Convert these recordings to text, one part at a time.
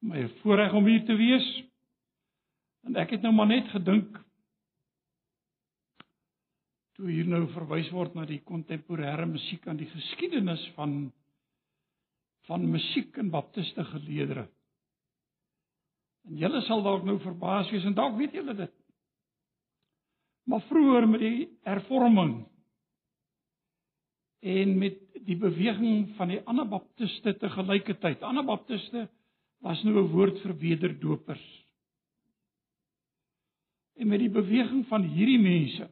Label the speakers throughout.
Speaker 1: My voorreg om hier te wees. En ek het nou maar net gedink toe hier nou verwys word na die kontemporêre musiek aan die geskiedenis van van musiek in baptiste geleedere. En julle sal dalk nou verbaas wees en dalk weet julle dit. Maar vroeër met die hervorming en met die beweging van die anabaptiste te gelyke tyd. Anabaptiste was nou 'n woord vir wederdopers. En met die beweging van hierdie mense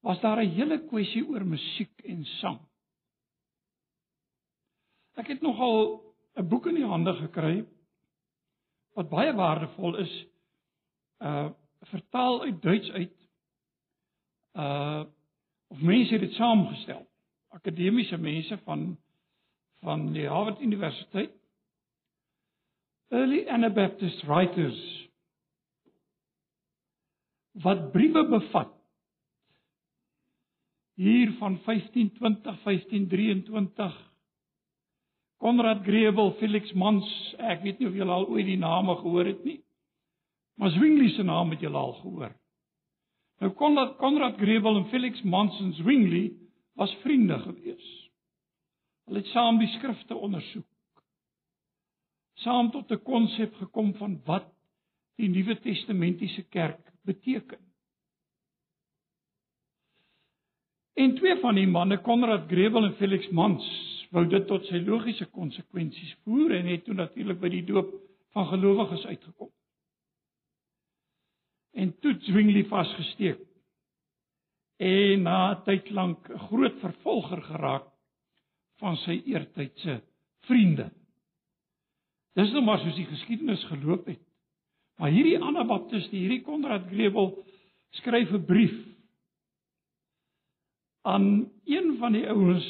Speaker 1: was daar 'n hele kwessie oor musiek en sang. Ek het nogal 'n boek in die hande gekry wat baie waardevol is uh vertaal uit Duits uit uh of mense het dit saamgestel akademiese mense van van die Harvard Universiteit early Anabaptist writers wat briewe bevat hier van 1520 1523 Konrad Grebel, Felix Mans, ek weet nie of julle al ooit die name gehoor het nie. Maar Zwingli se naam het julle al gehoor. Nou Konrad Konrad Grebel en Felix Mans en Zwingli was vriende gewees. Hulle het saam die skrifte ondersoek. Saam tot 'n konsep gekom van wat die Nuwe Testamentiese kerk beteken. En twee van die manne, Konrad Grebel en Felix Mans, wou dit tot sy logiese konsekwensies voer en het toe natuurlik by die doop van gelowiges uitgekom. En toe Zwingli vasgesteek. En na tyd lank 'n groot vervolger geraak van sy eertydse vriende. Dis nou maar soos die geskiedenis geloop het. Maar hierdie Anabaptiste, hierdie Konrad Grebel skryf 'n brief aan een van die ouens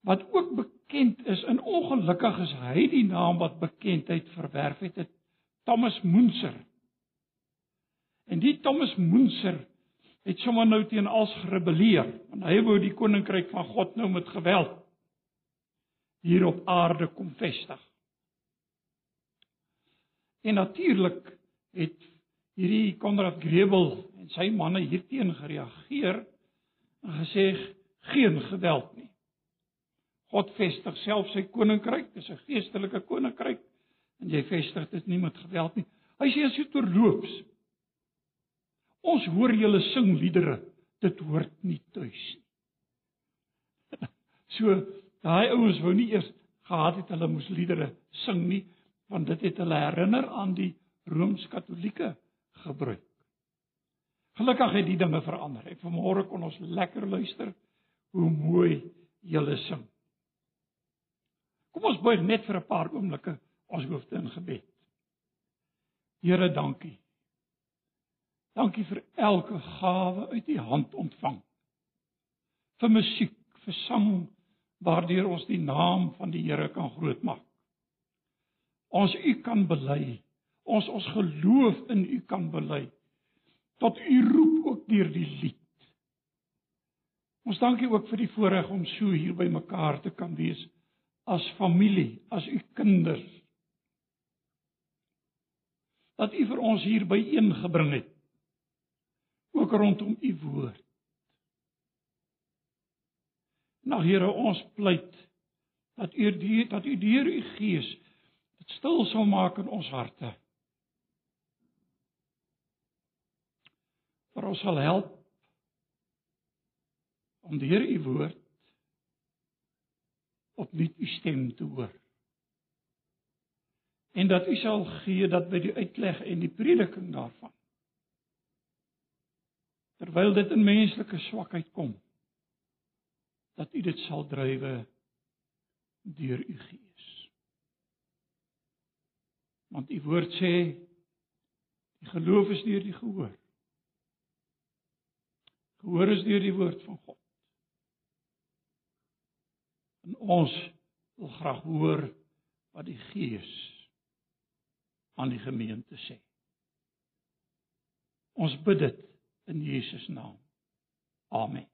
Speaker 1: wat ook bekend is en ongelukkig is hy die naam wat bekendheid verwerf het, het Thomas Moenser. En die Thomas Moenser het sommer nou teen als gerebelleer, want hy wou die koninkryk van God nou met geweld hier op aarde kom vestig. En natuurlik het hierdie Konrad Grebel en sy manne hierteen gereageer en gesê geen geweld nie. God vestig self sy koninkryk, dis 'n geestelike koninkryk en jy vestig dit nie met geweld nie. Hy sê as jy terloops ons hoor julle sing liedere, dit hoort nie tuis nie. So daai ouens wou nie eers gehad het hulle moes liedere sing nie, want dit het hulle herinner aan die rooms-katolieke gebruik. Gelukkig het die dinge verander. En vanmôre kon ons lekker luister hoe mooi julle sing. Kom ons buig net vir 'n paar oomblikke ons hoofde in gebed. Here, dankie. Dankie vir elke gawe uit u hand ontvang. Vir musiek, vir sang waardeur ons die naam van die Here kan grootmaak. Ons u kan bely. Ons ons geloof in u kan bely. Tot u roep ook deur die lied. Ons dankie ook vir die voorreg om so hier by mekaar te kan wees as familie, as u kinders. Dat u vir ons hier byeengebring het. Ook rondom u woord. Nou Here, ons pleit dat u die dat u deur u gees stil sal maak in ons harte. Vir ons sal help om deur u woord opnuut u stem te hoor. En dat u sal gee dat by die uitleg en die prediking daarvan terwyl dit in menslike swakheid kom dat u dit sal drywe deur u gees. Want u woord sê die geloof is deur die gehoor. Gehoor is deur die woord van God. En ons wil graag hoor wat die Gees aan die gemeente sê. Ons bid dit in Jesus naam. Amen.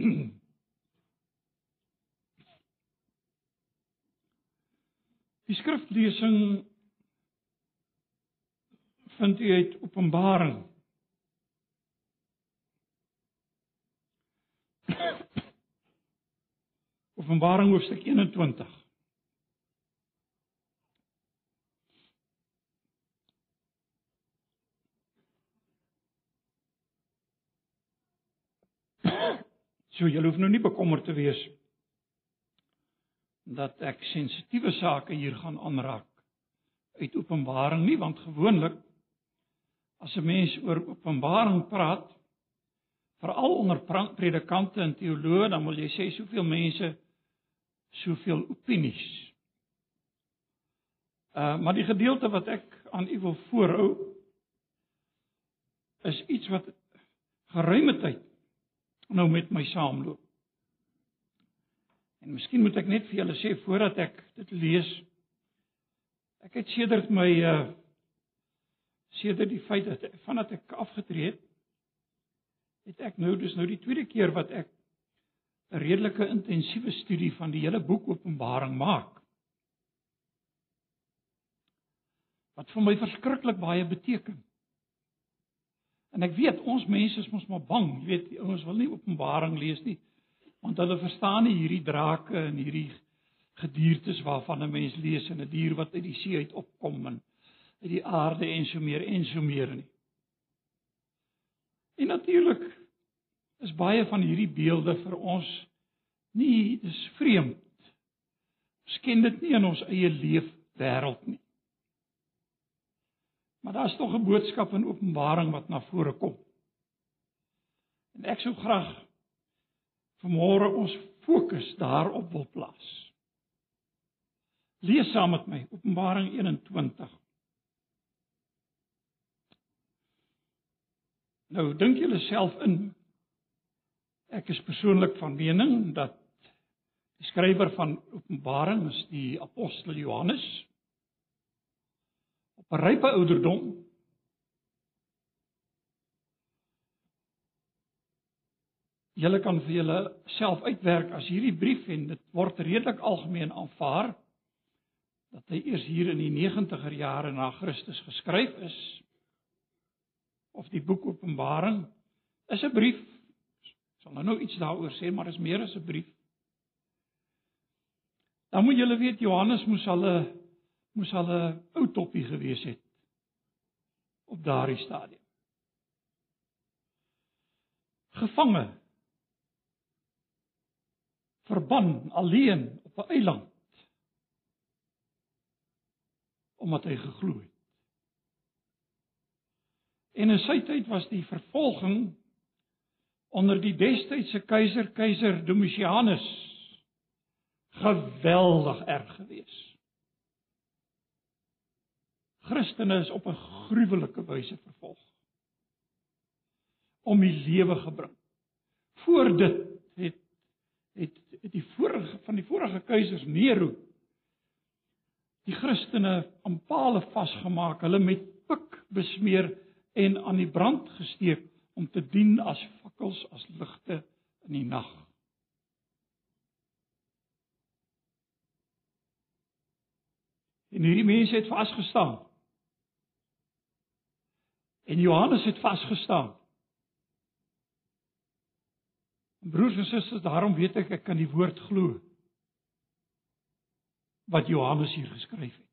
Speaker 1: Die skriflesing vind u uit Openbaring. Openbaring hoofstuk 21. So jy hoef nou nie bekommerd te wees dat ek sensitiewe sake hier gaan aanraak uit Openbaring nie want gewoonlik as 'n mens oor Openbaring praat veral onder predikante en teoloë dan wil jy sê soveel mense soveel opinies. Uh maar die gedeelte wat ek aan u wil voorhou is iets wat geruime tyd nou met my saamloop. En miskien moet ek net vir julle sê voordat ek dit lees ek het sedert my uh sedert die feit dat vandat ek afgetree het het ek nou dis nou die tweede keer wat ek 'n redelike intensiewe studie van die hele boek Openbaring maak. Wat vir my verskriklik baie beteken. En ek weet ons mense is mos maar bang, jy weet, ons wil nie Openbaring lees nie want hulle verstaan nie hierdie drake en hierdie gediertes waarvan 'n mens lees en 'n dier wat uit die see uit opkom en uit die aarde en so meer en so meer nie. En natuurlik is baie van hierdie beelde vir ons nie dis vreemd. Ons ken dit nie in ons eie leefwêreld nie. Maar daar's tog 'n boodskap in Openbaring wat na vore kom. En ek sou graag vanmôre ons fokus daarop wil plaas. Lees saam met my Openbaring 21. Nou dink julle self in ek is persoonlik van mening dat die skrywer van Openbaring is die apostel Johannes op 'n rype ouderdom Julle kan vir julle self uitwerk as hierdie brief en dit word redelik algemeen aanvaar dat hy eers hier in die 90er jare na Christus geskryf is of die boek Openbaring is 'n brief sal nou nou iets daaroor sê maar is meer as 'n brief Dan moet julle weet Johannes moes al 'n moes al 'n ou toppie gewees het op daardie stadium. Gevange. Verban alleen op 'n eiland. Omdat hy geglo het. En in sy tyd was die vervolging onder die destydse keiser keiser Domitianus geweldig erg geweest. Christene is op 'n gruwelike wyse vervolg. Om die lewe gebring. Voor dit het het die vorige van die vorige keisers Nero die Christene aan palle vasgemaak, hulle met pik besmeer en aan die brand gesteek om te dien as fakkels, as ligte in die nag. En hierdie mense het vasgestaan. En Johannes het vasgestaan. Broers en susters, daarom weet ek ek kan die woord glo wat Johannes hier geskryf het.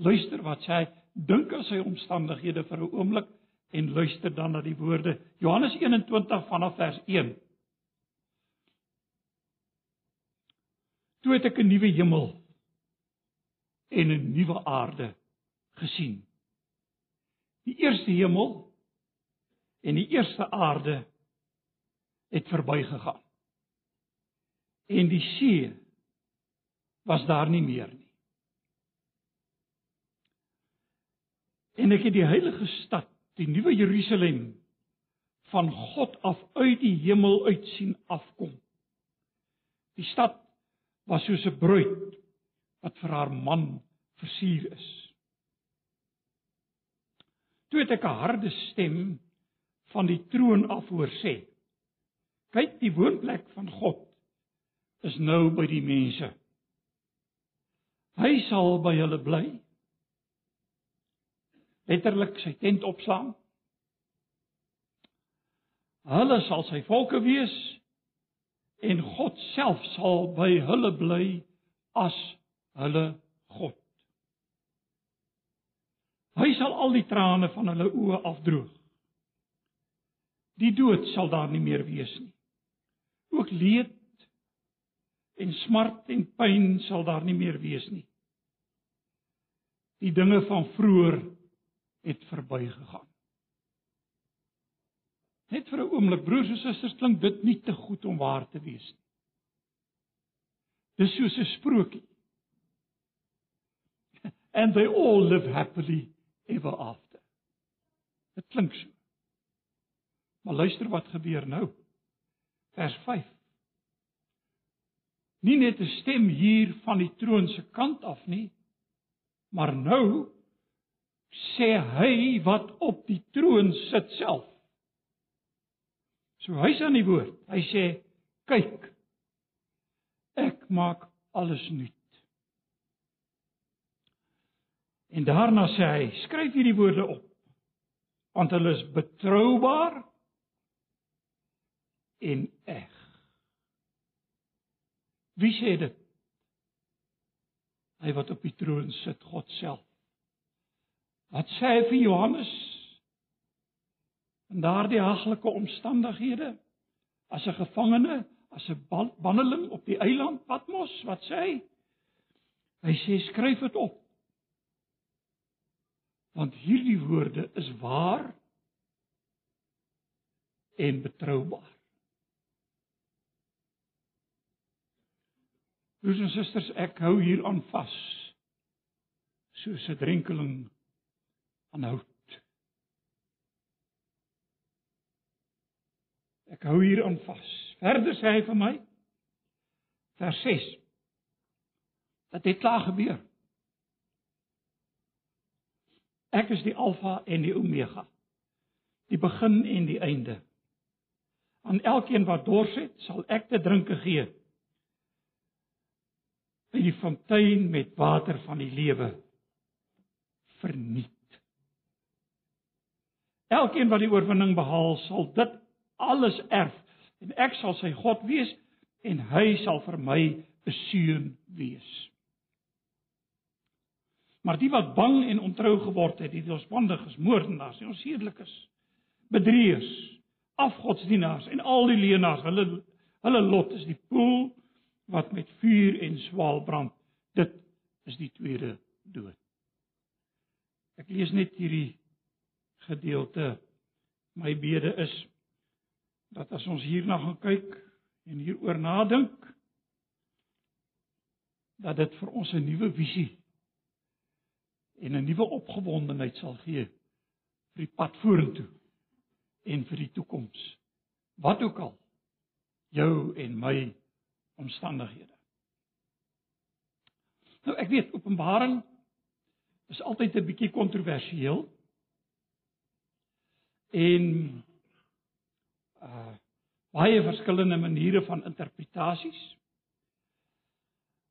Speaker 1: Luister wat sê hy, dink aan sy omstandighede vir 'n oomblik en luister dan na die woorde Johannes 21 vanaf vers 1. Toe het ek 'n nuwe hemel en 'n nuwe aarde gesien. Die eerste hemel en die eerste aarde het verbygegaan. En die see was daar nie meer nie. En ek het die heilige stad, die nuwe Jerusalem van God af uit die hemel uit sien afkom. Die stad was soos 'n bruid wat vir haar man versier is. Toe het ek 'n harde stem van die troon af hoor sê: "Kyk, die woonplek van God is nou by die mense. Hy sal by hulle bly. Letterlik sy tent opslaan. Hulle sal sy volke wees en God self sal by hulle bly as hulle God. Hy sal al die trane van hulle oë afdroog. Die dood sal daar nie meer wees nie. Ook leed en smart en pyn sal daar nie meer wees nie. Die dinge van vroeër het verbygegaan. Net vir 'n oomblik, broers en susters, klink dit nie te goed om waar te wees nie. Dis soos 'n sprokie. And they all live happily ever after. Dit klink so. Maar luister wat gebeur nou. Vers 5. Nie net 'n stem hier van die troon se kant af nie, maar nou sê hy wat op die troon sit self. So hy's aan die woord. Hy sê: "Kyk. Ek maak alles nuut." En daarna sê hy: "Skryf hierdie woorde op, want hulle is betroubaar en eg." Wie sê dit? Hy wat op die troon sit, God self. Wat sê hy vir Johannes? in daardie haglike omstandighede as 'n gevangene, as 'n banneling op die eiland Patmos, wat sê hy? Hy sê skryf dit op. Want hierdie woorde is waar en betroubaar. Broers en susters, ek hou hier aan vas. Soos 'n drenkeling aanhou. Ek hou hier aan vas. Verder sê hy vir my vers 6. Dat dit klaar gebeur. Ek is die alfa en die omega. Die begin en die einde. Aan elkeen wat dors het, sal ek te drinke gee. By die fontein met water van die lewe verniet. Elkeen wat die oorwinning behaal, sal dit alles erf en ek sal sy God wees en hy sal vir my beseën wees. Maar die wat bang en ontrou geword het, die losbandiges, moordenaars, en onsedelikes, bedrieërs, afgodsdienaars en al die leenaars, hulle hulle lot is die poel wat met vuur en swaal brand. Dit is die tweede dood. Ek lees net hierdie gedeelte. My bede is dat as ons hierna gaan kyk en hieroor nadink dat dit vir ons 'n nuwe visie en 'n nuwe opgewondenheid sal gee vir die pad vorentoe en vir die toekoms wat ook al jou en my omstandighede nou ek weet openbaring is altyd 'n bietjie kontroversieel en uh baie verskillende maniere van interpretasies.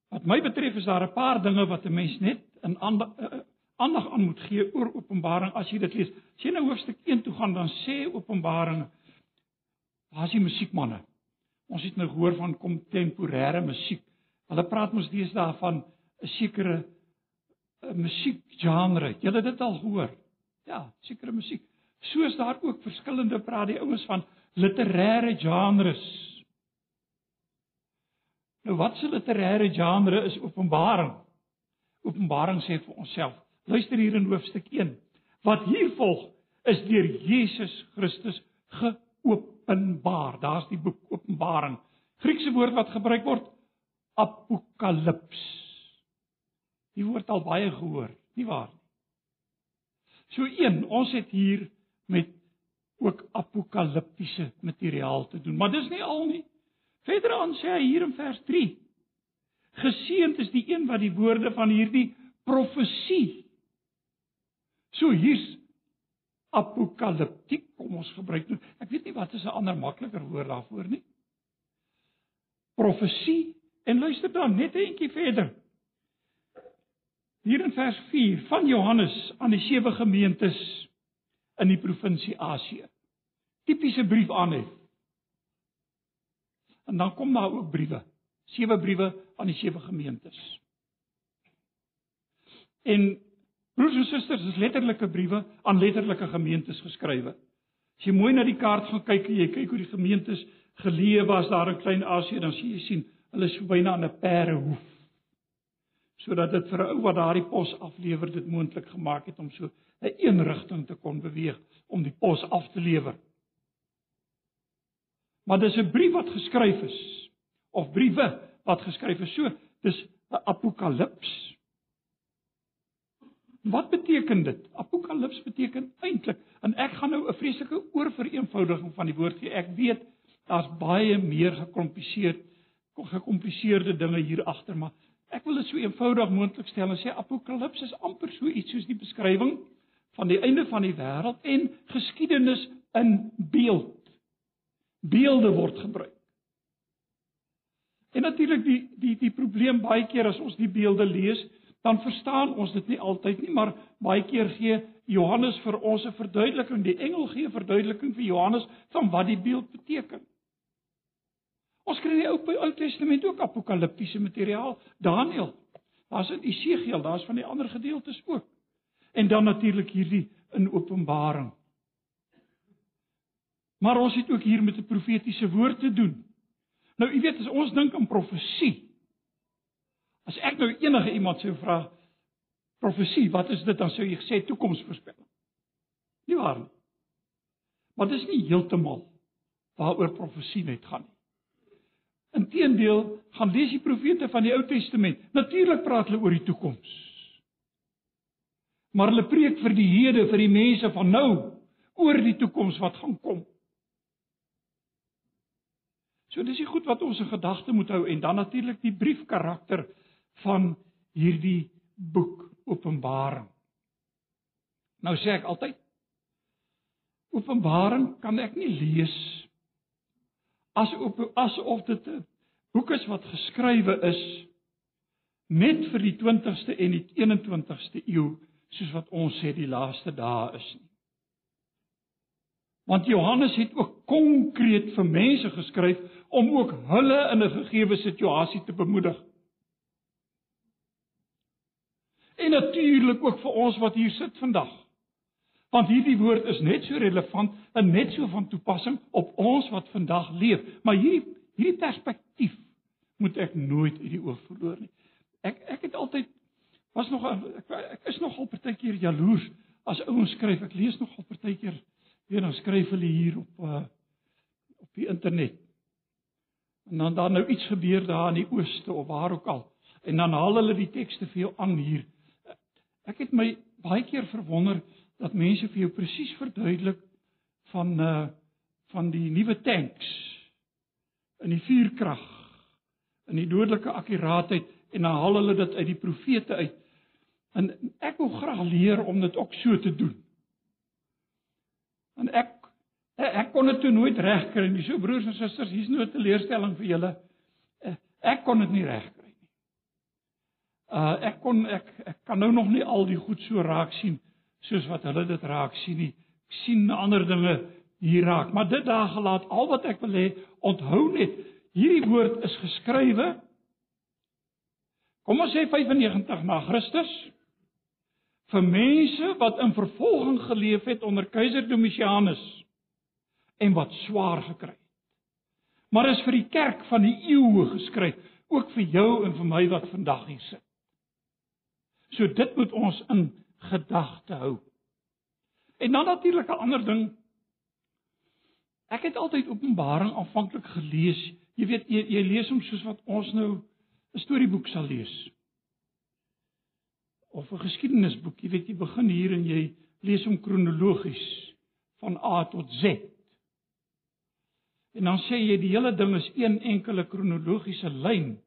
Speaker 1: Wat my betref is daar 'n paar dinge wat 'n mens net in aandag uh, aan moet gee oor Openbaring as jy dit lees. As jy na hoofstuk 1 toe gaan, dan sê Openbaring daar's die musiekmanne. Ons het nou gehoor van kontemporêre musiek. Hulle praat mos deesdae van 'n sekere musiekgenre. Jy het dit al gehoor. Ja, sekere musiek. Soos daar ook verskillende praat die ouens van literêre genres. Nou wat se literêre genre is Openbaring? Openbaring sê vir onsself. Luister hier in hoofstuk 1. Wat hier volg is deur Jesus Christus geopenbaar. Daar's die boek Openbaring. Griekse woord wat gebruik word apokalips. Die woord al baie gehoor, nie waar nie? So een, ons het hier met ook apokaliptiese materiaal te doen. Maar dis nie al nie. Verder aan sê hy hier in vers 3: Geseënd is die een wat die woorde van hierdie profesie. So hier's apokaliptiek, kom ons gebruik nou. Ek weet nie wat is 'n ander makliker woord daarvoor nie. Profesie en luister dan net 'n entjie verder. hier in vers 4 van Johannes aan die sewe gemeentes in die provinsie Asië. Tipiese brief aan hom. En dan kom daar ook briewe. Sewe briewe aan die sewe gemeentes. En broers en susters, dis letterlike briewe aan letterlike gemeentes geskrywe. As jy mooi na die kaart gaan kyk jy kyk hoe die gemeentes geleë was daar in Klein Asië, dan sien jy sien hulle is byna aan 'n perdehoef. Sodat dit vir 'n ou wat daardie pos aflewer dit moontlik gemaak het om so 'n een eenrigting te kon beweeg om die pos af te lewer. Maar dis 'n brief wat geskryf is of briewe wat geskryf is. So, dis 'n apokalips. Wat beteken dit? Apokalips beteken eintlik en ek gaan nou 'n vreeslike oorvereenvoudiging van die woord gee. Ek weet daar's baie meer gekompliseerd gekompliseerde dinge hier agter, maar ek wil dit so eenvoudig moontlik stel en sê apokalips is amper so iets soos die beskrywing van die einde van die wêreld en geskiedenis in beeld. Beelde word gebruik. En natuurlik die die die probleem baie keer as ons die beelde lees, dan verstaan ons dit nie altyd nie, maar baie keer gee Johannes vir ons 'n verduideliking, die engel gee 'n verduideliking vir Johannes van wat die beeld beteken. Ons kry in die Ou Ou Testament ook apokaliptiese materiaal, Daniël. Daar's in Esegiel, daar's van die ander gedeeltes ook. En dan natuurlik hierdie in Openbaring. Maar ons het ook hier met 'n profetiese woord te doen. Nou, u weet as ons dink aan profesie, As ek nou enige iemand sou vra profesie, wat is dit dan sou jy gesê toekomsvoorspelling? Nie waar nie. Maar dis nie heeltemal waaroor profesie net gaan nie. Inteendeel, gaan lees die profete van die Ou Testament. Natuurlik praat hulle oor die toekoms. Maar hulle preek vir die hede, vir die mense van nou, oor die toekoms wat gaan kom. So dis die goed wat ons in gedagte moet hou en dan natuurlik die briefkarakter van hierdie boek Openbaring. Nou sê ek altyd Openbaring kan ek nie lees as op asof dit 'n boek is wat geskrywe is net vir die 20ste en die 21ste eeu soos wat ons sê die laaste dae is nie. Want Johannes het ook konkreet vir mense geskryf om ook hulle in 'n gegeewe situasie te bemoedig. En natuurlik ook vir ons wat hier sit vandag. Want hierdie woord is net so relevant en net so van toepassing op ons wat vandag leef. Maar hierdie hierdie perspektief moet ek nooit uit die oog verloor nie. Ek ek het altyd was nog ek, ek is nogal partykeer jaloers as ouens skryf. Ek lees nogal partykeer weer dan skryf hulle hier op uh op die internet. En dan dan nou iets gebeur daar in die ooste of waar ook al. En dan haal hulle die tekste vir jou aan hier Ek het my baie keer verwonder dat mense vir jou presies verduidelik van uh van die nuwe tanks in die vuurkrag in die dodelike akkuraatheid en dan haal hulle dit uit die profete uit. En ek wil graag leer om dit ook so te doen. En ek ek kon dit toe nooit regkry nie. So broers en susters, hier's nou 'n teleurstelling vir julle. Eh, ek kon dit nie regkry Uh ek kon ek ek kan nou nog nie al die goed so raak sien soos wat hulle dit raak sien nie. Ek sien ander dinge hier raak, maar dit daar gelaat al wat ek wil hê, onthou net, hierdie woord is geskrywe Kom ons sê 95 na Christus vir mense wat in vervolging geleef het onder keiser Domitianus en wat swaar gekry het. Maar is vir die kerk van die eeue geskryf, ook vir jou en vir my wat vandag hier sit. So dit moet ons in gedagte hou. En dan natuurlik 'n ander ding. Ek het altyd Openbaring aanvanklik gelees. Jy weet jy, jy lees hom soos wat ons nou 'n storieboek sal lees. Of 'n geskiedenisboek. Jy weet jy begin hier en jy lees hom kronologies van A tot Z. En dan sê jy die hele ding is een enkele kronologiese lyn.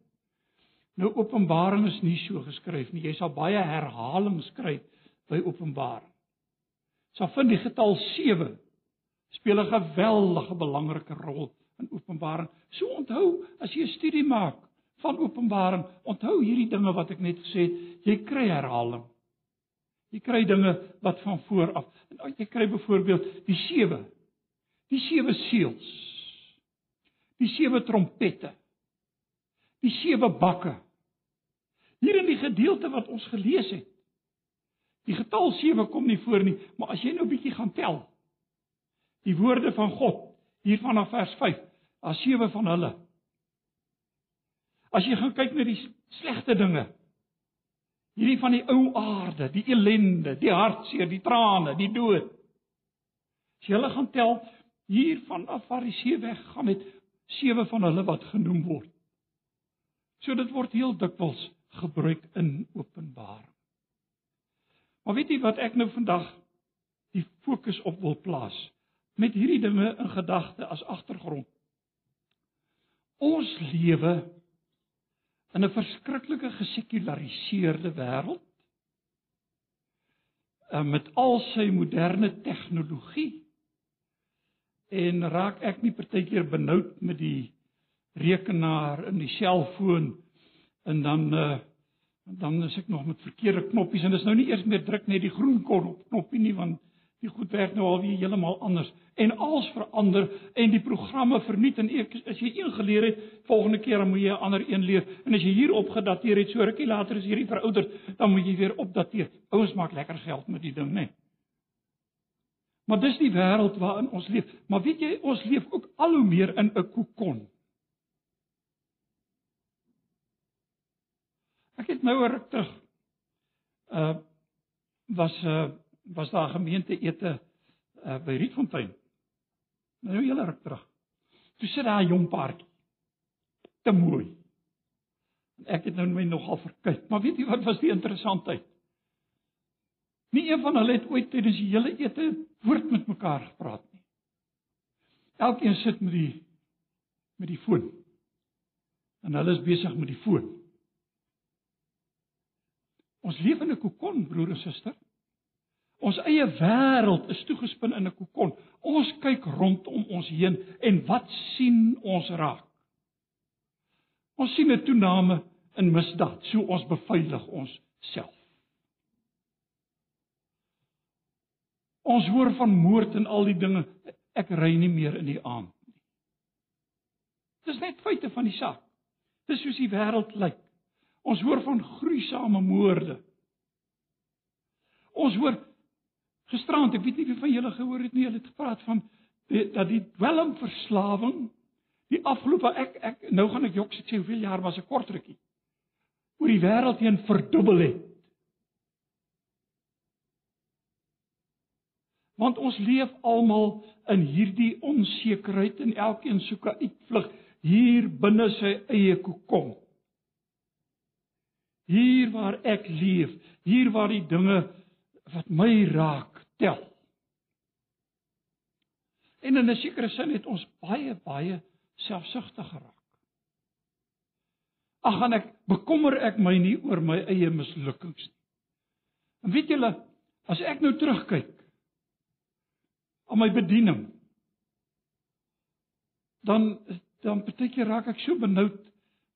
Speaker 1: Nou Openbaring is nie so geskryf nie. Jy sal baie herhalings kry by Openbaring. Sal vind die getal 7 speel 'n geweldige belangrike rol in Openbaring. So onthou as jy 'n studie maak van Openbaring, onthou hierdie dinge wat ek net gesê het, jy kry herhaling. Jy kry dinge wat van voor af. En jy kry byvoorbeeld die sewe. Die sewe seels. Die sewe trompette. Die sewe bakke. Hier in die gedeelte wat ons gelees het. Die getal 7 kom nie voor nie, maar as jy nou 'n bietjie gaan tel. Die woorde van God hier vanaf vers 5, as sewe van hulle. As jy gaan kyk na die slegte dinge. Hierdie van die ou aarde, die ellende, die hartseer, die trane, die dood. As jy hulle gaan tel hier vanaf Fariseë weg gaan met sewe van hulle wat genoem word. So dit word heel dikwels gebruik in Openbaring. Maar weet jy wat ek nou vandag die fokus op wil plaas met hierdie dinge in gedagte as agtergrond. Ons lewe in 'n verskriklike gesekulariseerde wêreld eh, met al sy moderne tegnologie en raak ek nie partykeer benoud met die rekenaar en die selfoon en dan uh, dan is ek nog met verkeerde knoppies en dis nou nie eers meer druk net die groen knoppie nie want die goed werk nou alweer heeltemal anders. En alles verander en die programme vernuut en ek as jy een geleer het volgende keer dan moet jy 'n ander een leer. En as jy hier opgedateer het so rukkie later is hierdie verouderd dan moet jy weer opdateer. Ouens maak lekker geld met die ding nê maar dis die wêreld waarin ons leef. Maar weet jy ons leef ook al hoe meer in 'n kokon Ek het nou ruk terug uh was uh was daar gemeente ete uh by Rietfontein. Nou hele ruk terug. Toe sit daar 'n jong paartjie. Te mooi. En ek het nou my nogal verkyk, maar weet jy wat was die interessantheid? Nie een van hulle het ooit tydens die hele ete woord met mekaar gepraat nie. Elkeen sit met die met die foon. En hulle is besig met die foon. Ons leef in 'n kokon, broer en suster. Ons eie wêreld is toegespin in 'n kokon. Ons kyk rondom ons heen en wat sien ons raak? Ons sien 'n toename in misdaad, so ons beveilig ons self. Ons hoor van moord en al die dinge. Ek ry nie meer in die aand nie. Dis net feite van die saak. Dis soos die wêreld lyk. Ons hoor van gruisame moorde. Ons hoor gisterand, ek weet nie wie van julle gehoor het nie, hulle het gepraat van die, dat die dwelmverslawing die afgelope ek ek nou gaan ek jok sê hoeveel jaar was 'n kort rukkie oor die wêreld heen verdubbel het. Want ons leef almal in hierdie onsekerheid en elkeen soek 'n uitvlug hier binne sy eie kokon hier waar ek leef, hier waar die dinge wat my raak tel. En in 'n sekere sin het ons baie baie selfsugtig geraak. Ag gaan ek bekommer ek my nie oor my eie mislukkings nie. En weet julle, as ek nou terugkyk aan my bediening, dan dan partykeer raak ek so benoud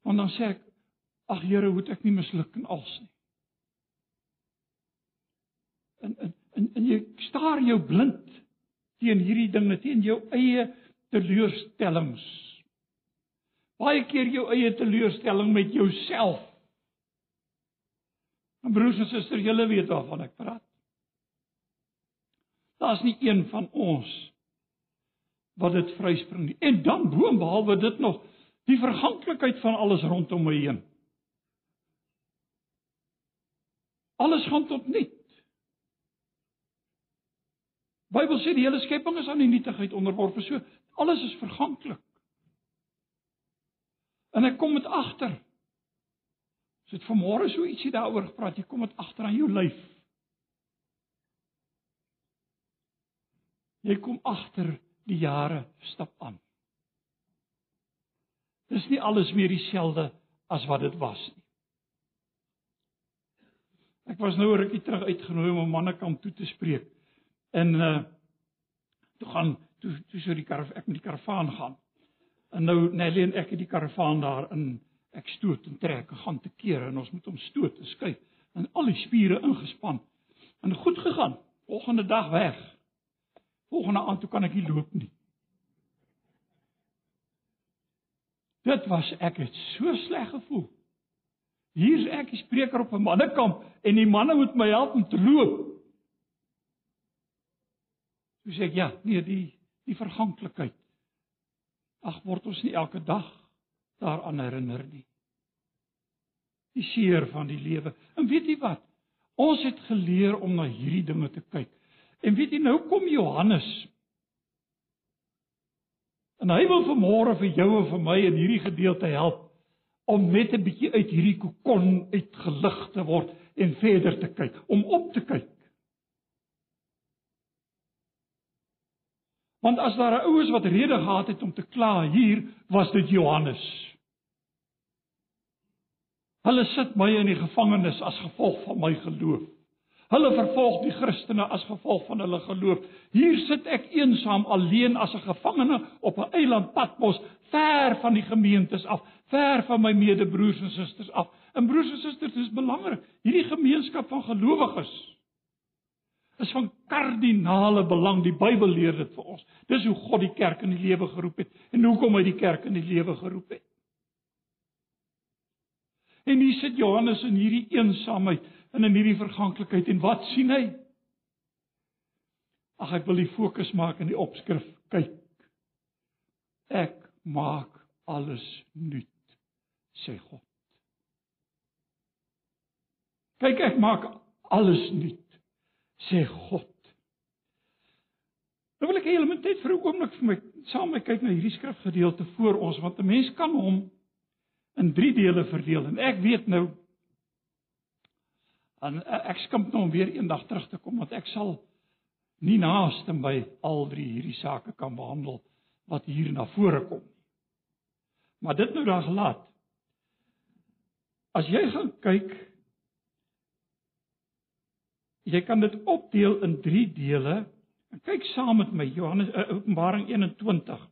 Speaker 1: want dan sê ek Ag Here, hoe het ek nie misluk in alles nie. En en en, en jy staar jou blind teen hierdie dinge, teen jou eie teleurstellings. Baie keer jou eie teleurstelling met jouself. En broers en susters, julle weet waarvan ek praat. Daar's nie een van ons wat dit vryspring nie. En dan boonbehalwe dit nog die verganklikheid van alles rondom my heen. Alles gaan tot nul. Bybel sê die hele skepping is aan die nietigheid onderworpe. So alles is verganklik. En ek kom met agter. As dit vanmôre so ietsie daaroor gepraat, jy kom met agter aan jou lyf. Jy kom agter die jare stap aan. Dis nie alles meer dieselfde as wat dit was nie. Ek was nou 'n rukkie terug uitgenooi om 'n mannekamp toe te spreek. En uh toe gaan toe toe so die karaf ek met die karavaan gaan. En nou Nelly en ek het die karavaan daar in ek stoot en trek en gaan te kere en ons moet hom stoot en skuif en al die spiere ingespan. En goed gegaan. Volgende dag weg. Volgende aand toe kan ek nie loop nie. Dit was ek het so sleg gevoel. Hier's ek die spreker op 'n mannekamp en die manne moet my help om te loop. Toe sê ek ja, nee, die die verganklikheid. Ag word ons nie elke dag daaraan herinner nie. Die seer van die lewe. En weet jy wat? Ons het geleer om na hierdie dinge te kyk. En weet jy nou kom Johannes. En hy wil vanmôre vir jou en vir my in hierdie gedeelte help om net 'n bietjie uit hierdie kokon uitgelig te word en verder te kyk, om op te kyk. Want as daar 'n oues wat rede gehad het om te kla hier, was dit Johannes. Hulle sit my in die gevangenis as gevolg van my geloof. Hulle vervolg die Christene as gevolg van hulle geloof. Hier sit ek eensaam alleen as 'n gevangene op 'n eiland Patmos, ver van die gemeentes af, ver van my medebroers en susters af. En broers en susters, dit is belangrik. Hierdie gemeenskap van gelowiges is van kardinale belang. Die Bybel leer dit vir ons. Dis hoe God die kerk in die lewe geroep het en hoekom hy die kerk in die lewe geroep het. En hier sit Johannes in hierdie eensaamheid en in hierdie verganklikheid en wat sien hy? Ag ek wil die fokus maak in die opskrif. Kyk. Ek maak alles nuut, sê God. Kyk, ek maak alles nuut, sê God. Nou wil ek hê julle moet net vir 'n oomblik vir my saam met kyk na hierdie skrifgedeelte voor ons want 'n mens kan hom in drie dele verdeel en ek weet nou en ek skimp nou om weer eendag terug te kom want ek sal nie naaste by al drie hierdie sake kan behandel wat hier na vore kom nie. Maar dit nou dan gelaat. As jy gaan kyk jy kan dit opdeel in drie dele en kyk saam met my Johannes uh, Openbaring 21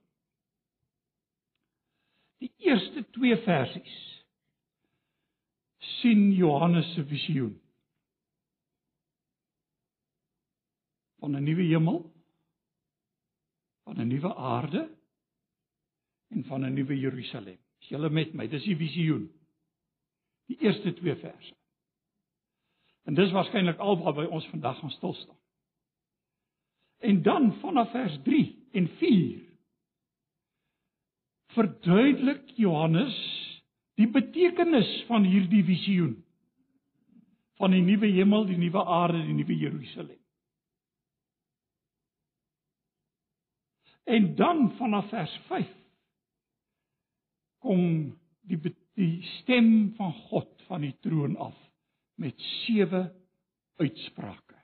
Speaker 1: Die eerste 2 versies sien Johannes se visioen van 'n nuwe hemel, van 'n nuwe aarde en van 'n nuwe Jerusalem. Is julle met my? Dis die visioen. Die eerste 2 verse. En dis waarskynlik alwaar by ons vandag gaan stil staan. En dan vanaf vers 3 en 4 verduidelik Johannes die betekenis van hierdie visioen van die nuwe hemel, die nuwe aarde, die nuwe Jerusalem. En dan vanaf vers 5 kom die die stem van God van die troon af met sewe uitsprake.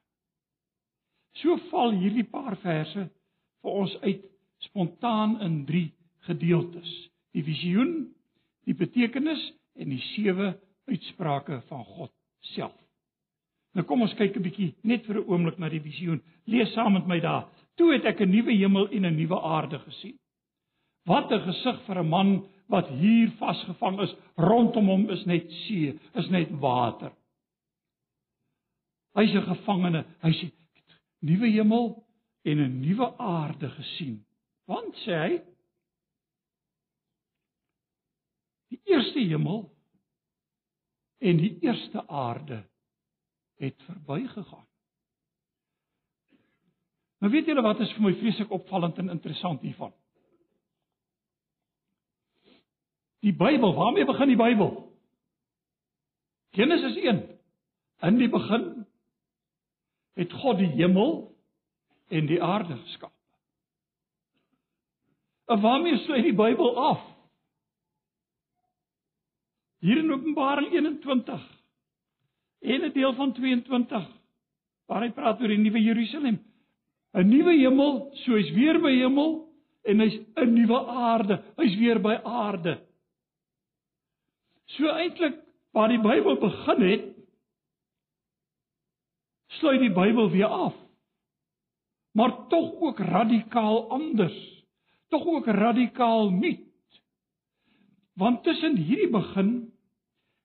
Speaker 1: So val hierdie paar verse vir ons uit spontaan in gedeeltes: die visioen, die betekenis en die sewe uitsprake van God self. Nou kom ons kyk 'n bietjie net vir 'n oomblik na die visioen. Lees saam met my daar. Toe het ek 'n nuwe hemel en 'n nuwe aarde gesien. Wat 'n gesig vir 'n man wat hier vasgevang is. Rondom hom is net see, is net water. Hy's 'n gevangene. Hy sê nuwe hemel en 'n nuwe aarde gesien. Want sê hy, Die eerste hemel en die eerste aarde het verbygegaan. Nou weet julle wat is vir my vreeslik opvallend en interessant hiervan? Die Bybel, waarmee begin die Bybel? Genesis 1. In die begin het God die hemel en die aarde geskep. En waarmee sluit die Bybel af? Hier in Openbaring 21 en 'n deel van 22 waar hy praat oor die nuwe Jerusalem. 'n Nuwe hemel, so hy's weer by hemel en hy's 'n nuwe aarde. Hy's weer by aarde. So eintlik waar die Bybel begin het, sluit die Bybel weer af. Maar tog ook radikaal anders. Tog ook radikaal nuut. Want tussen hierdie begin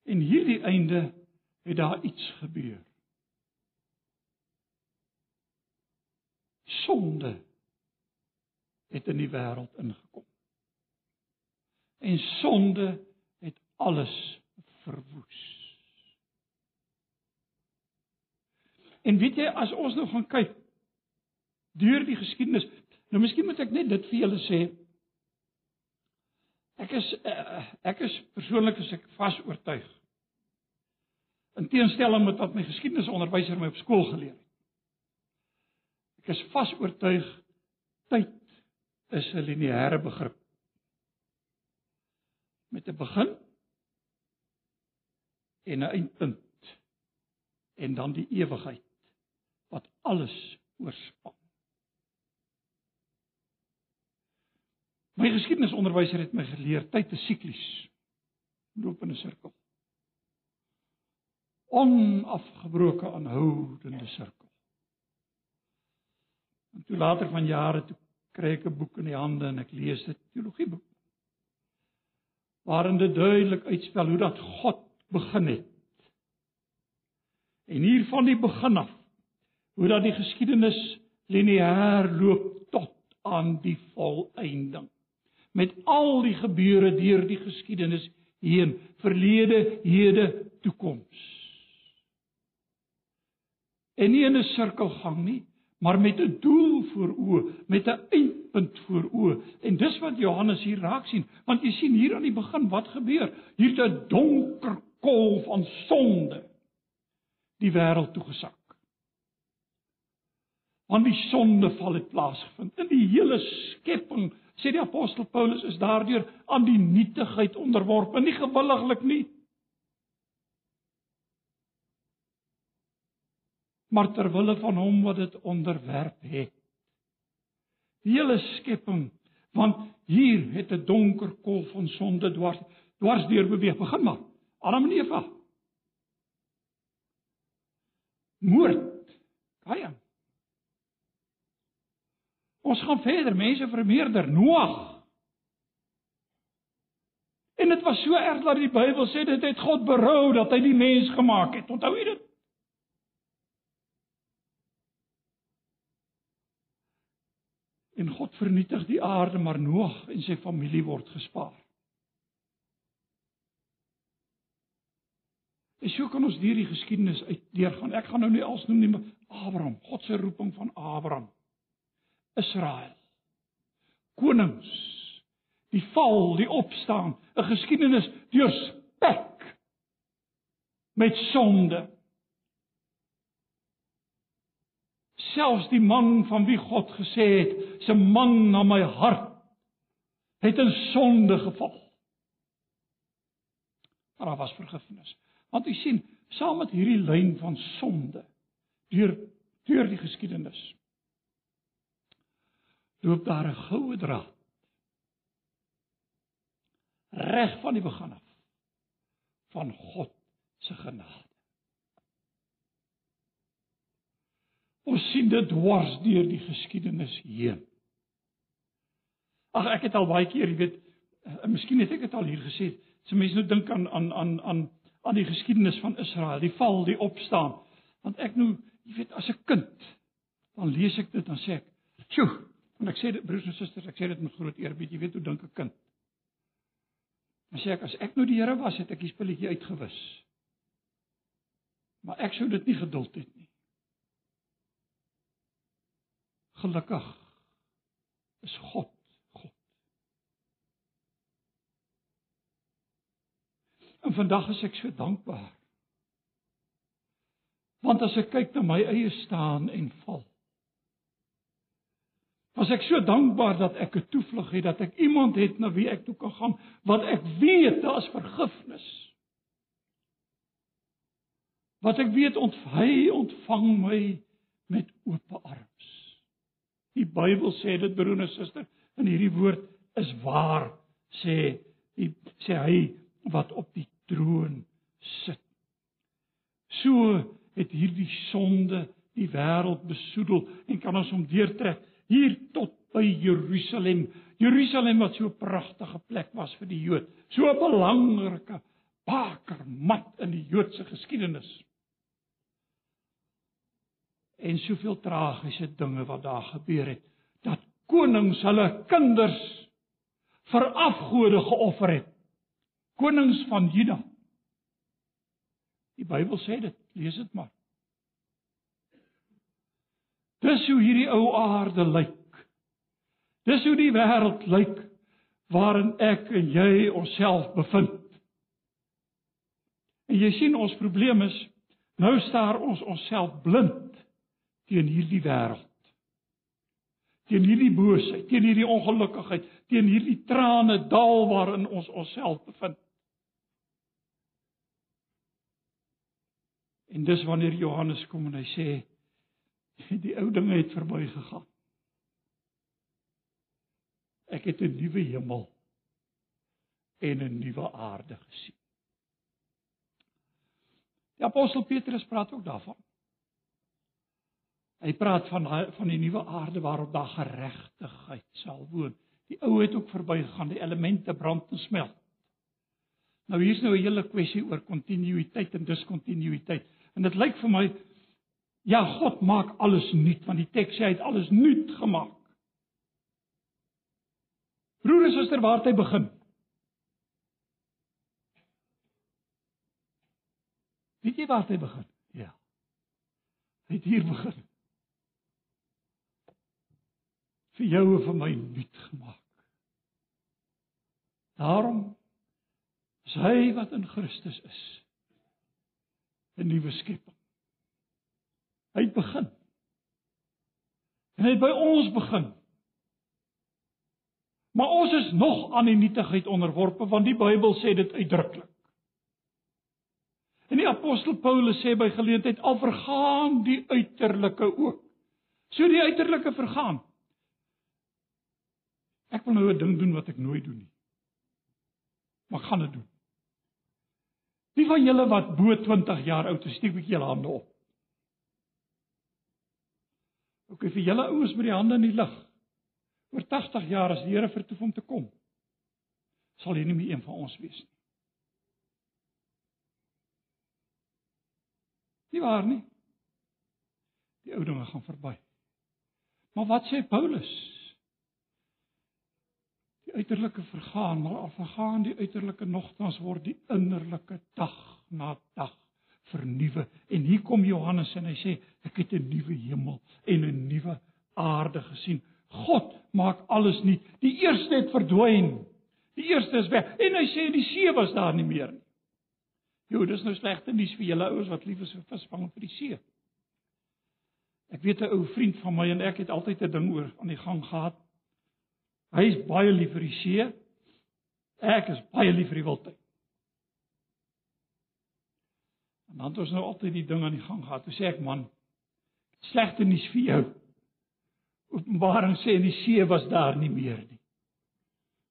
Speaker 1: en hierdie einde het daar iets gebeur. Sonde het in die wêreld ingekom. En sonde alles verwoes. En weet jy as ons nou gaan kyk deur die geskiedenis, nou miskien moet ek net dit vir julle sê. Ek is uh, ek is persoonlik as ek vas oortuig. In teenstelling met wat my geskiedenisonderwyser my op skool geleer het. Ek is vas oortuig tyd is 'n lineêre begrip. Met 'n begin en 'n eindpunt en dan die ewigheid wat alles oorspan. My geskiedenisonderwyser het my geleer tyd is siklies. Loop in 'n sirkel. Onafgebroke aanhoudende sirkel. En toe later van jare toe kry ek 'n boek in die hande en ek lees dit teologieboek. Waarin dit duidelik uitspel hoe dat God begin het. En hier van die begin af hoe dat die geskiedenis lineêr loop tot aan die volëinding met al die gebeure deur die geskiedenis heen, verlede, hede, toekoms. En nie in 'n sirkelgang nie, maar met 'n doel voor oë, met 'n eindpunt voor oë. En dis wat Johannes hier raak sien, want jy sien hier aan die begin wat gebeur. Hier's 'n donker kol van sonde die wêreld toegesak. Want die sondeval het plaasgevind in die hele skepping sê die apostel Paulus is daardeur aan die nietigheid onderworpe, nie gewilliglik nie. Maar ter wille van hom wat dit onderwerp het. Die hele skepping, want hier het 'n donker kolf van sonde dwars dwars deur beweeg. Begin maar. Adam en Eva. Moord. Kain. Ons gaan verder, mense vermeerder, Noag. En dit was so erg dat die Bybel sê dit het God berou dat hy die mens gemaak het. Onthou jy dit? En God vernietig die aarde, maar Noag en sy familie word gespaar. En so kan ons hierdie geskiedenis uitdeurgaan. Ek gaan nou nie als noem nie, maar Abraham, God se roeping van Abraham. Israel. Konings. Die val, die opstaan, 'n geskiedenis deurspek met sonde. Selfs die man van wie God gesê het, "Se man na my hart," het in sonde geval. Maar daar was vergifnis. Want u sien, saam met hierdie lyn van sonde deur deur die geskiedenis loop daar 'n goue draad. Reg van die begin af van God se genade. Ons sien dit dwars deur die geskiedenis heen. Ag ek het al baie keer, jy weet, uh, miskien het ek dit al hier gesê, so mense nou dink aan aan aan aan aan die geskiedenis van Israel, die val, die opstaan. Want ek nou, jy weet, as 'n kind, dan lees ek dit dan sê ek, "Sjoe, En ek sê dit broers en susters, ek sê dit met groot eerbied, jy weet hoe dink 'n kind. Dan sê ek as ek nou die Here was, het ek die spulletjie uitgewis. Maar ek sou dit nie geduld het nie. Gelukkig is God. En vandag is ek so dankbaar. Want as ek kyk na my eie staan en val, Was ek so dankbaar dat ek 'n toevlug het, dat ek iemand het na wie ek toe kan gaan wat ek weet daar's vergifnis. Wat ek weet ont hy ontvang my met oop arms. Die Bybel sê dit broer en suster, in hierdie woord is waar sê die sê hy wat op die troon sit. So het hierdie sonde die wêreld besoedel en kan ons hom deurtrek hier tot by Jerusalem. Jerusalem wat so 'n pragtige plek was vir die Jood, so 'n belangrike bakermat in die Joodse geskiedenis. En soveel tragiese dinge wat daar gebeur het, dat konings hulle kinders vir afgode geoffer het. Konings van Juda. Die Bybel sê dit, lees dit maar. Dis hoe hierdie ou aarde lyk. Dis hoe die wêreld lyk waarin ek en jy onsself bevind. En jy sien ons probleem is nou staar ons onsself blind teen hierdie wêreld. Teen hierdie boosheid, teen hierdie ongelukkigheid, teen hierdie trane dal waarin ons onsself bevind. En dis wanneer Johannes kom en hy sê die ou dinge het verbygegaan. Ek het 'n nuwe hemel en 'n nuwe aarde gesien. Die apostel Petrus praat ook daarvan. Hy praat van van die nuwe aarde waarop daar geregtigheid sal woon. Die ou het ook verbygegaan, die elemente brand en smelt. Nou hier's nou 'n hele kwessie oor kontinuïteit en diskontinuïteit. En dit lyk vir my ja, God maak alles nuut want die teks sê hy het alles nuut gemaak. Broer en suster, waar het hy begin? Weet jy waar hy begin? Ja. Hy het hier begin. Vir jou en vir my nuut gemaak. Daarom is hy wat in Christus is 'n nuwe skepping. Hy het begin. En hy het by ons begin. Maar ons is nog aan die nietigheid onderworpe want die Bybel sê dit uitdruklik. En die apostel Paulus sê by geleentheid al vergaan die uiterlike ook. So die uiterlike vergaan. Ek wil nou 'n ding doen wat ek nooit doen nie. Maar gaan dit doen. Wie van julle wat bo 20 jaar oud is, steek 'n bietjie julle hande op. OK, vir julle ouens met die hande in die lug. Oor 80 jaar as die Here vertoef om te kom, sal jy nie meer een van ons wees nie. Nie waar nie? Die ou dinge gaan verby. Maar wat sê Paulus? Uiterlike vergaan, maar al vergaan die uiterlike nogtans word die innerlike dag na dag vernuwe. En hier kom Johannes en hy sê ek het 'n nuwe hemel en 'n nuwe aarde gesien. God maak alles nuut. Die eerste het verdwyn. Die eerste is weg. En hy sê die see was daar nie meer nie. Jo, dis nou slegte nuus vir julle ouens wat lief is vir visvang vir die see. Ek weet 'n ou vriend van my en ek het altyd 'n ding oor aan die gang gehad. Hy is baie lief vir die see. Ek is baie lief vir die wildtuin. En dan het ons nou altyd die ding aan die gang gehad. Toe sê ek man, slegte nuus vir jou. Openbaring sê die see was daar nie meer nie.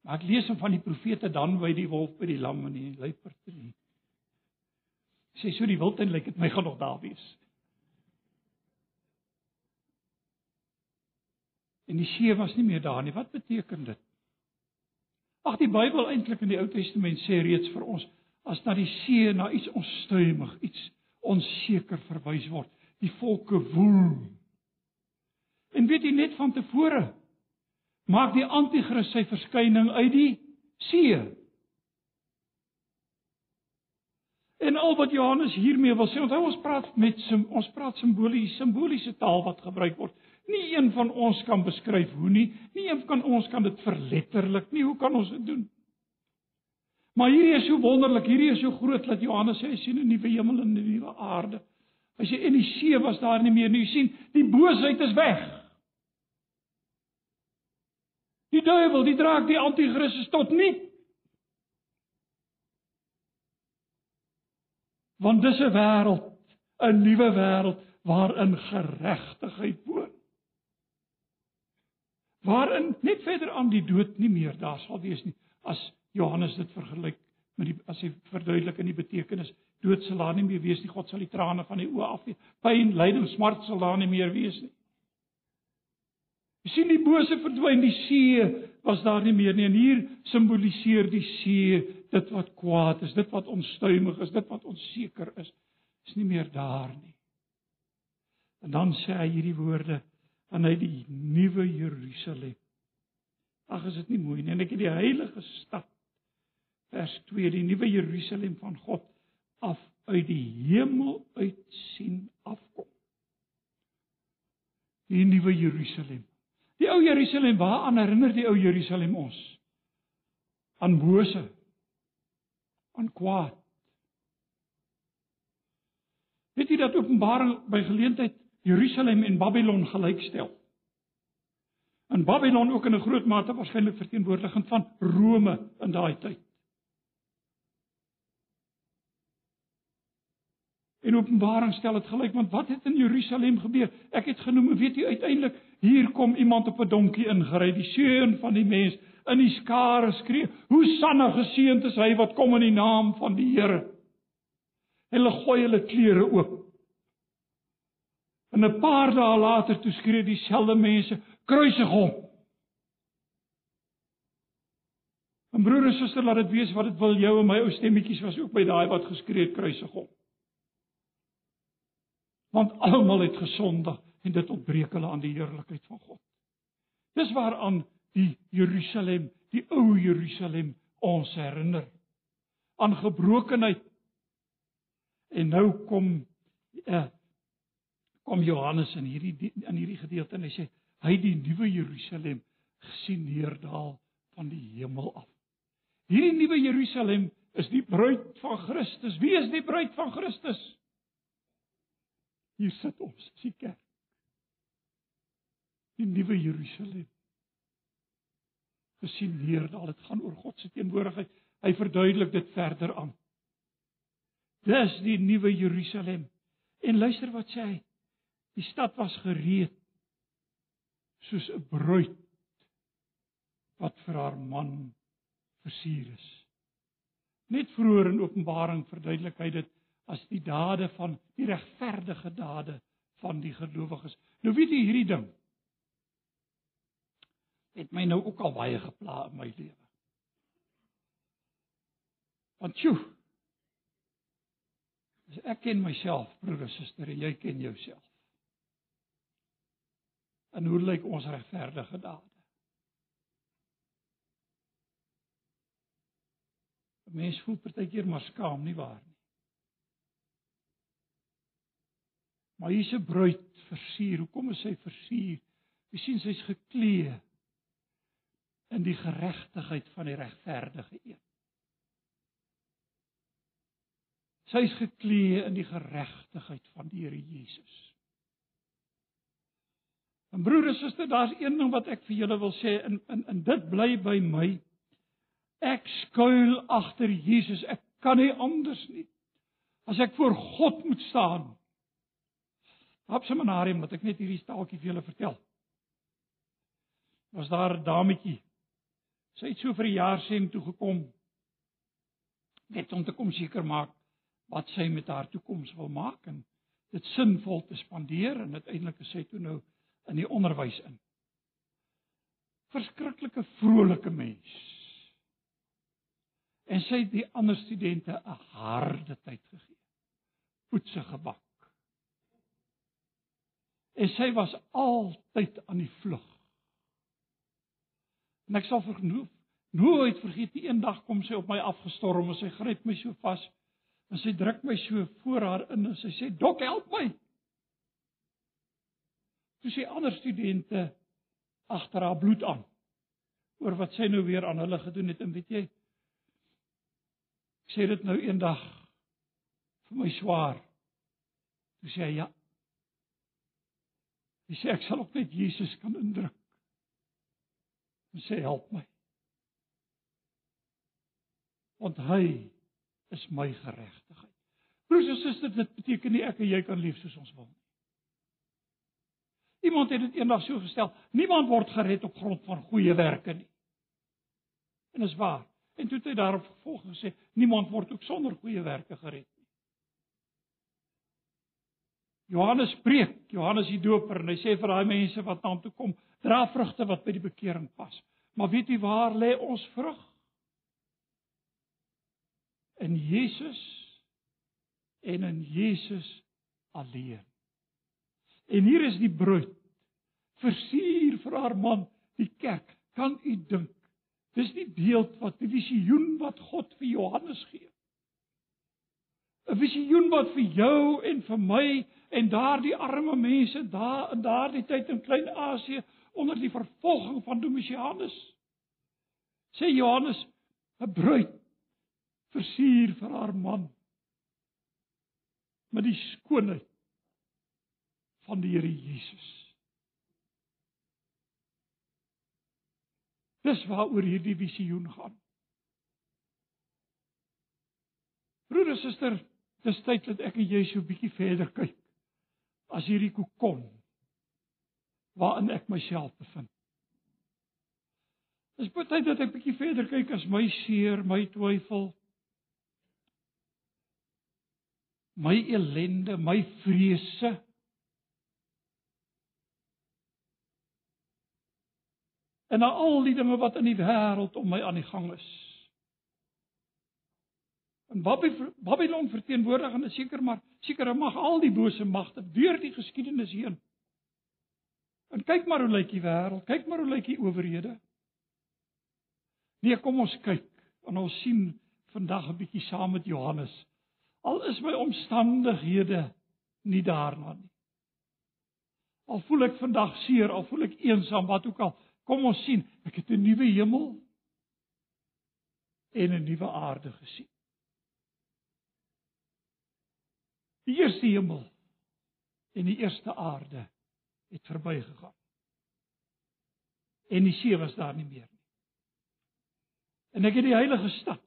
Speaker 1: Maar ek lees van die profete dan by die wolf by die lam en die luiperd nie. Sê so die wildtuin lyk dit my gaan nog daar wees. En die see was nie meer daar nie. Wat beteken dit? Ag die Bybel eintlik in die Ou Testament sê reeds vir ons as na die see na iets onstuimig, iets onseker verwys word. Die volke woel. En weet jy net van tevore maak die anti-kris sy verskyning uit die see. En al wat Johannes hiermee wil sê, onthou ons praat met ons praat simbolies, simboliese taal wat gebruik word. Nie een van ons kan beskryf hoe nie. Nie een van ons kan dit verletterlik nie. Hoe kan ons dit doen? Maar hierdie is so wonderlik, hierdie is so groot dat Johannes sê hy sien 'n nuwe hemel en 'n nuwe aarde. Hy sê en die see was daar nie meer nie. Jy sien, die boosheid is weg. Die duiwel, die draak, die anti-kristus tot nie. Want dis 'n wêreld, 'n nuwe wêreld waarin geregtigheid woon waarin net verder aan die dood nie meer daar sal wees nie as Johannes dit vergelyk met die as hy verduidelik in die betekenis dood sal daar nie meer wees nie God sal die trane van die oë afvee pyn lyding smart sal daar nie meer wees nie Jy sien die bose verdwyn, die see was daar nie meer nie en hier simboliseer die see dit wat kwaad is, dit wat onstuimig is, dit wat onseker is, is nie meer daar nie. En dan sê hy hierdie woorde aan hy die nuwe Jerusalem. Ag is dit nie mooi nie en ek het die heilige stad vers 2 die nuwe Jerusalem van God af uit die hemel uit sien afkom. Die nuwe Jerusalem. Die ou Jerusalem, waaraan herinner die ou Jerusalem ons? Aan bose. Aan kwaad. Weet jy dat Openbaring by geleentheid Jerusalem en Babylon gelykstel? In Babylon ook in 'n groot mate waarskynlik verteenwoordigend van Rome in daai tyd. En Openbaring stel dit gelyk want wat het in Jerusalem gebeur? Ek het genoem, weet jy uiteindelik hier kom iemand op 'n donkie ingery, die seun van die mens in die skare skree: "Hoe sanne geseënd is hy wat kom in die naam van die Here." En hulle gooi hulle klere oop. En 'n paar dae later toe skree dieselfde mense: "Kruisig hom." En broer en suster, laat dit wees wat dit wil, jou en my ou stemmetjies was ook by daai wat geskree het kruisig hom want almal het gesondig en dit ontbreek hulle aan die heerlikheid van God. Dis waaraan die Jerusalem, die ou Jerusalem ons herinner aan gebrokenheid. En nou kom uh, kom Johannes in hierdie in hierdie gedeelte en hy sê hy die nuwe Jerusalem gesien neerdal van die hemel af. Hierdie nuwe Jerusalem is die bruid van Christus. Wie is die bruid van Christus? Hier sit ons, die kerk. Die nuwe Jerusalem. Gesien hier dat dit gaan oor God se teenwoordigheid. Hy verduidelik dit verder aan. Dis die nuwe Jerusalem. En luister wat sê hy. Die stad was gereed soos 'n bruid wat vir haar man versier is. Net vroeër in Openbaring verduidelik hy dit as die dade van die regverdige dade van die gelowiges. Nou weet jy hierdie ding het my nou ook al baie gepla in my lewe. Want As ek ken myself, broer en suster, en jy ken jouself. En hoe lyk ons regverdige dade? Mense voel partykeer maar skaam nie waar nie. Maar hier's 'n bruid versier. Hoekom is sy versier? Jy sien sy's geklee in die geregtigheid van die regverdige een. Sy's geklee in die geregtigheid van die Here Jesus. En broer en suster, daar's een ding wat ek vir julle wil sê in in in dit bly by my. Ek skuil agter Jesus. Ek kan nie anders nie. As ek voor God moet staan, op seminarium wat ek net hierdie staaltjie vir julle vertel. Was daar 'n dametjie. Sy het so vir 'n jaar sem toe gekom net om te kom seker maak wat sy met haar toekoms wil maak en dit sinvol te spandeer en uiteindelik is sy toe nou in die onderwys in. Verskriklike vrolike mens. En sy het die ander studente 'n harde tyd gegee. Poetse gebak. En sy was altyd aan die vlug. En ek sal vergenoeg nooit vergeet die eendag kom sy op my afgestorm en sy gryp my so vas en sy druk my so voor haar in en sy sê dok help my. Toe sê ander studente agter haar bloed aan oor wat sy nou weer aan hulle gedoen het en weet jy sê dit nou eendag vir my swaar. Toe sê hy ja Hy sê ek sal ook net Jesus kan indruk. Hy sê help my. Want hy is my geregtigheid. Broers en susters, dit beteken nie ek en jy kan lief soos ons wil nie. Iemand het dit eendag so gestel, niemand word gered op grond van goeie werke nie. En dit is waar. En toe het hy daarop gevolg gesê, niemand word ook sonder goeie werke gered nie. Johannes preek, Johannes die Doper en hy sê vir daai mense wat na hom toe kom, dra vrugte wat by die bekering pas. Maar weet jy waar lê ons vrug? In Jesus en in Jesus alleen. En hier is die bruid versier vir haar man, die kerk. Kan u dink? Dis die beeld wat die visioen wat God vir Johannes gee. 'n Visioen wat vir jou en vir my en daardie arme mense daar in daardie tyd in Klein-Asië onder die vervolging van Domitianus sê Johannes 'n bruid versier vir haar man met die skoonheid van die Here Jesus. Dis waaroor hierdie visioen gaan. Broer en suster, dis tyd dat ek en jy so 'n bietjie verder kyk as hierdie kokon waarin ek myself bevind. Dis baie dat ek bietjie verder kyk as my seer, my twyfel, my ellende, my vrese. En al die dinge wat in die wêreld om my aan die gang is. En Babylon verteenwoordig en seker maar seker mag al die bose magte deur die geskiedenis heen. En kyk maar hoe lyk die wêreld, kyk maar hoe lyk die owerhede. Nee, kom ons kyk en ons sien vandag 'n bietjie saam met Johannes. Al is my omstandighede nie daarna nie. Al voel ek vandag seer, al voel ek eensaam, wat ook al, kom ons sien, ek het 'n nuwe hemel en 'n nuwe aarde gesien. Die eerste hemel en die eerste aarde het verbygegaan. En die see was daar nie meer nie. En ek het die heilige stad,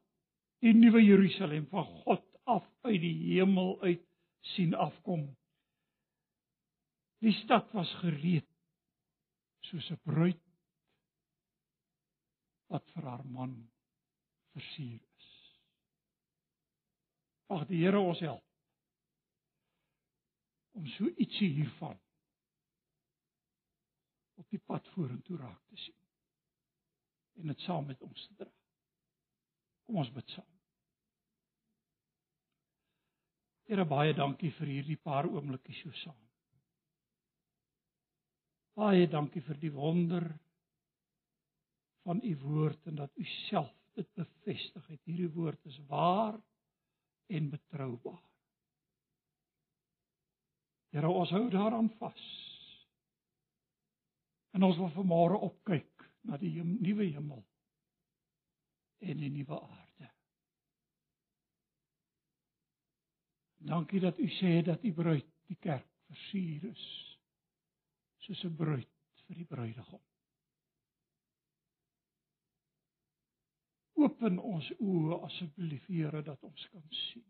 Speaker 1: die nuwe Jerusalem van God af uit die hemel uit sien afkom. Die stad was gereed soos 'n bruid wat vir haar man versier is. Ag die Here ons help om so ietsie hiervan op die pad vorentoe raak te sien en dit saam met ons te dra. Kom ons bid saam. Here baie dankie vir hierdie paar oomblikke so saam. Baie dankie vir die wonder van u woord en dat u self dit bevestig het. Hierdie woord is waar en betroubaar. Here, ons hou daaraan vas. En ons wil vanmôre opkyk na die nuwe hemel en die nuwe aarde. Dankie dat u sê dat u bruid die kerk versier is soos 'n bruid vir die bruidegom. Open ons oë asseblief Here dat ons kan sien.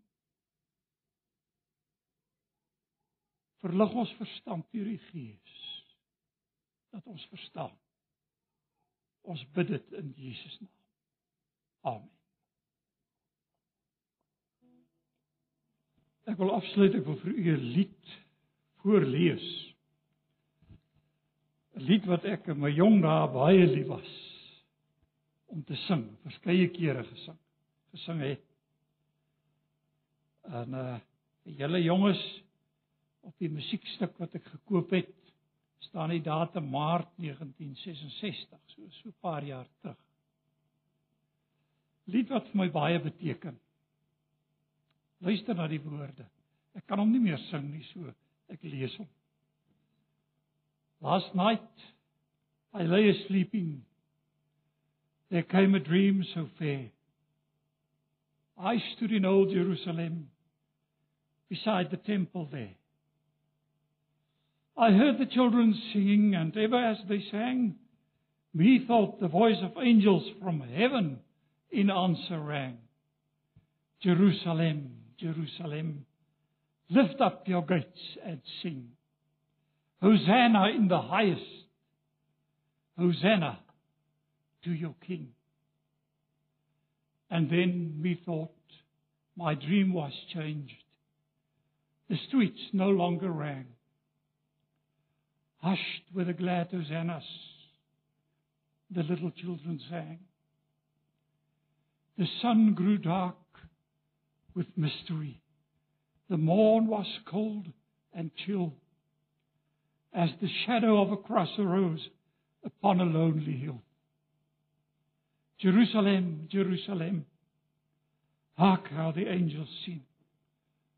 Speaker 1: Verlig ons verstand deur die Gees dat ons verstaan. Ons bid dit in Jesus naam. Amen. Ek wil afsluit ek wil vir u 'n lied voorlees. 'n Lied wat ek in my jong dae baie lief was om te sing, verskeie kere gesing, gesing het. En uh julle jonges op die musiekstuk wat ek gekoop het, staan die datum Maart 1966, so so 'n paar jaar terug. Lied wat vir my baie beteken. Luister na die woorde. Ek kan hom nie meer sing nie, so ek lees hom. Last night I lay sleeping. There came a dream so fair. I stood in old Jerusalem beside the temple there. I heard the children singing, and ever as they sang, methought the voice of angels from heaven in answer rang. Jerusalem, Jerusalem, lift up your gates and sing. Hosanna in the highest. Hosanna to your King. And then methought my dream was changed. The streets no longer rang. Hushed with the glad hosannas, the little children sang. The sun grew dark with mystery. The morn was cold and chill as the shadow of a cross arose upon a lonely hill. Jerusalem, Jerusalem, hark how the angels sing.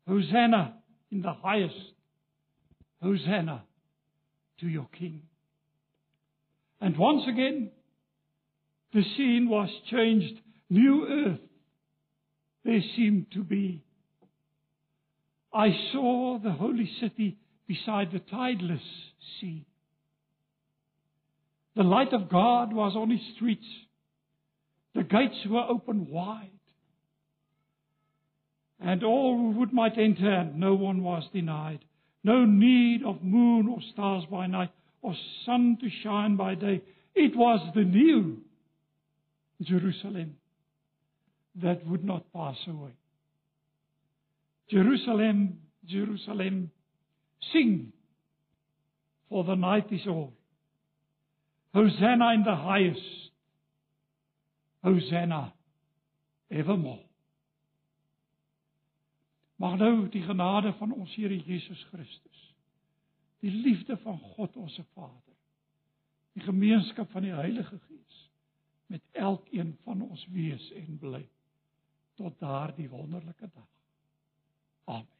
Speaker 1: Hosanna in the highest. Hosanna to your King. And once again, the scene was changed. New earth there seemed to be. I saw the holy city beside the tideless sea. The light of God was on its streets. The gates were open wide. And all who would might enter, and no one was denied. No need of moon or stars by night, or sun to shine by day. It was the new Jerusalem that would not pass away. Jerusalem, Jerusalem, sing, for the night is o'er. Hosanna in the highest. Hosanna evermore. Mag nou die genade van ons Here Jesus Christus, die liefde van God ons Vader, die gemeenskap van die Heilige Gees met elkeen van ons wees en bly tot daardie wonderlike dag. Amen.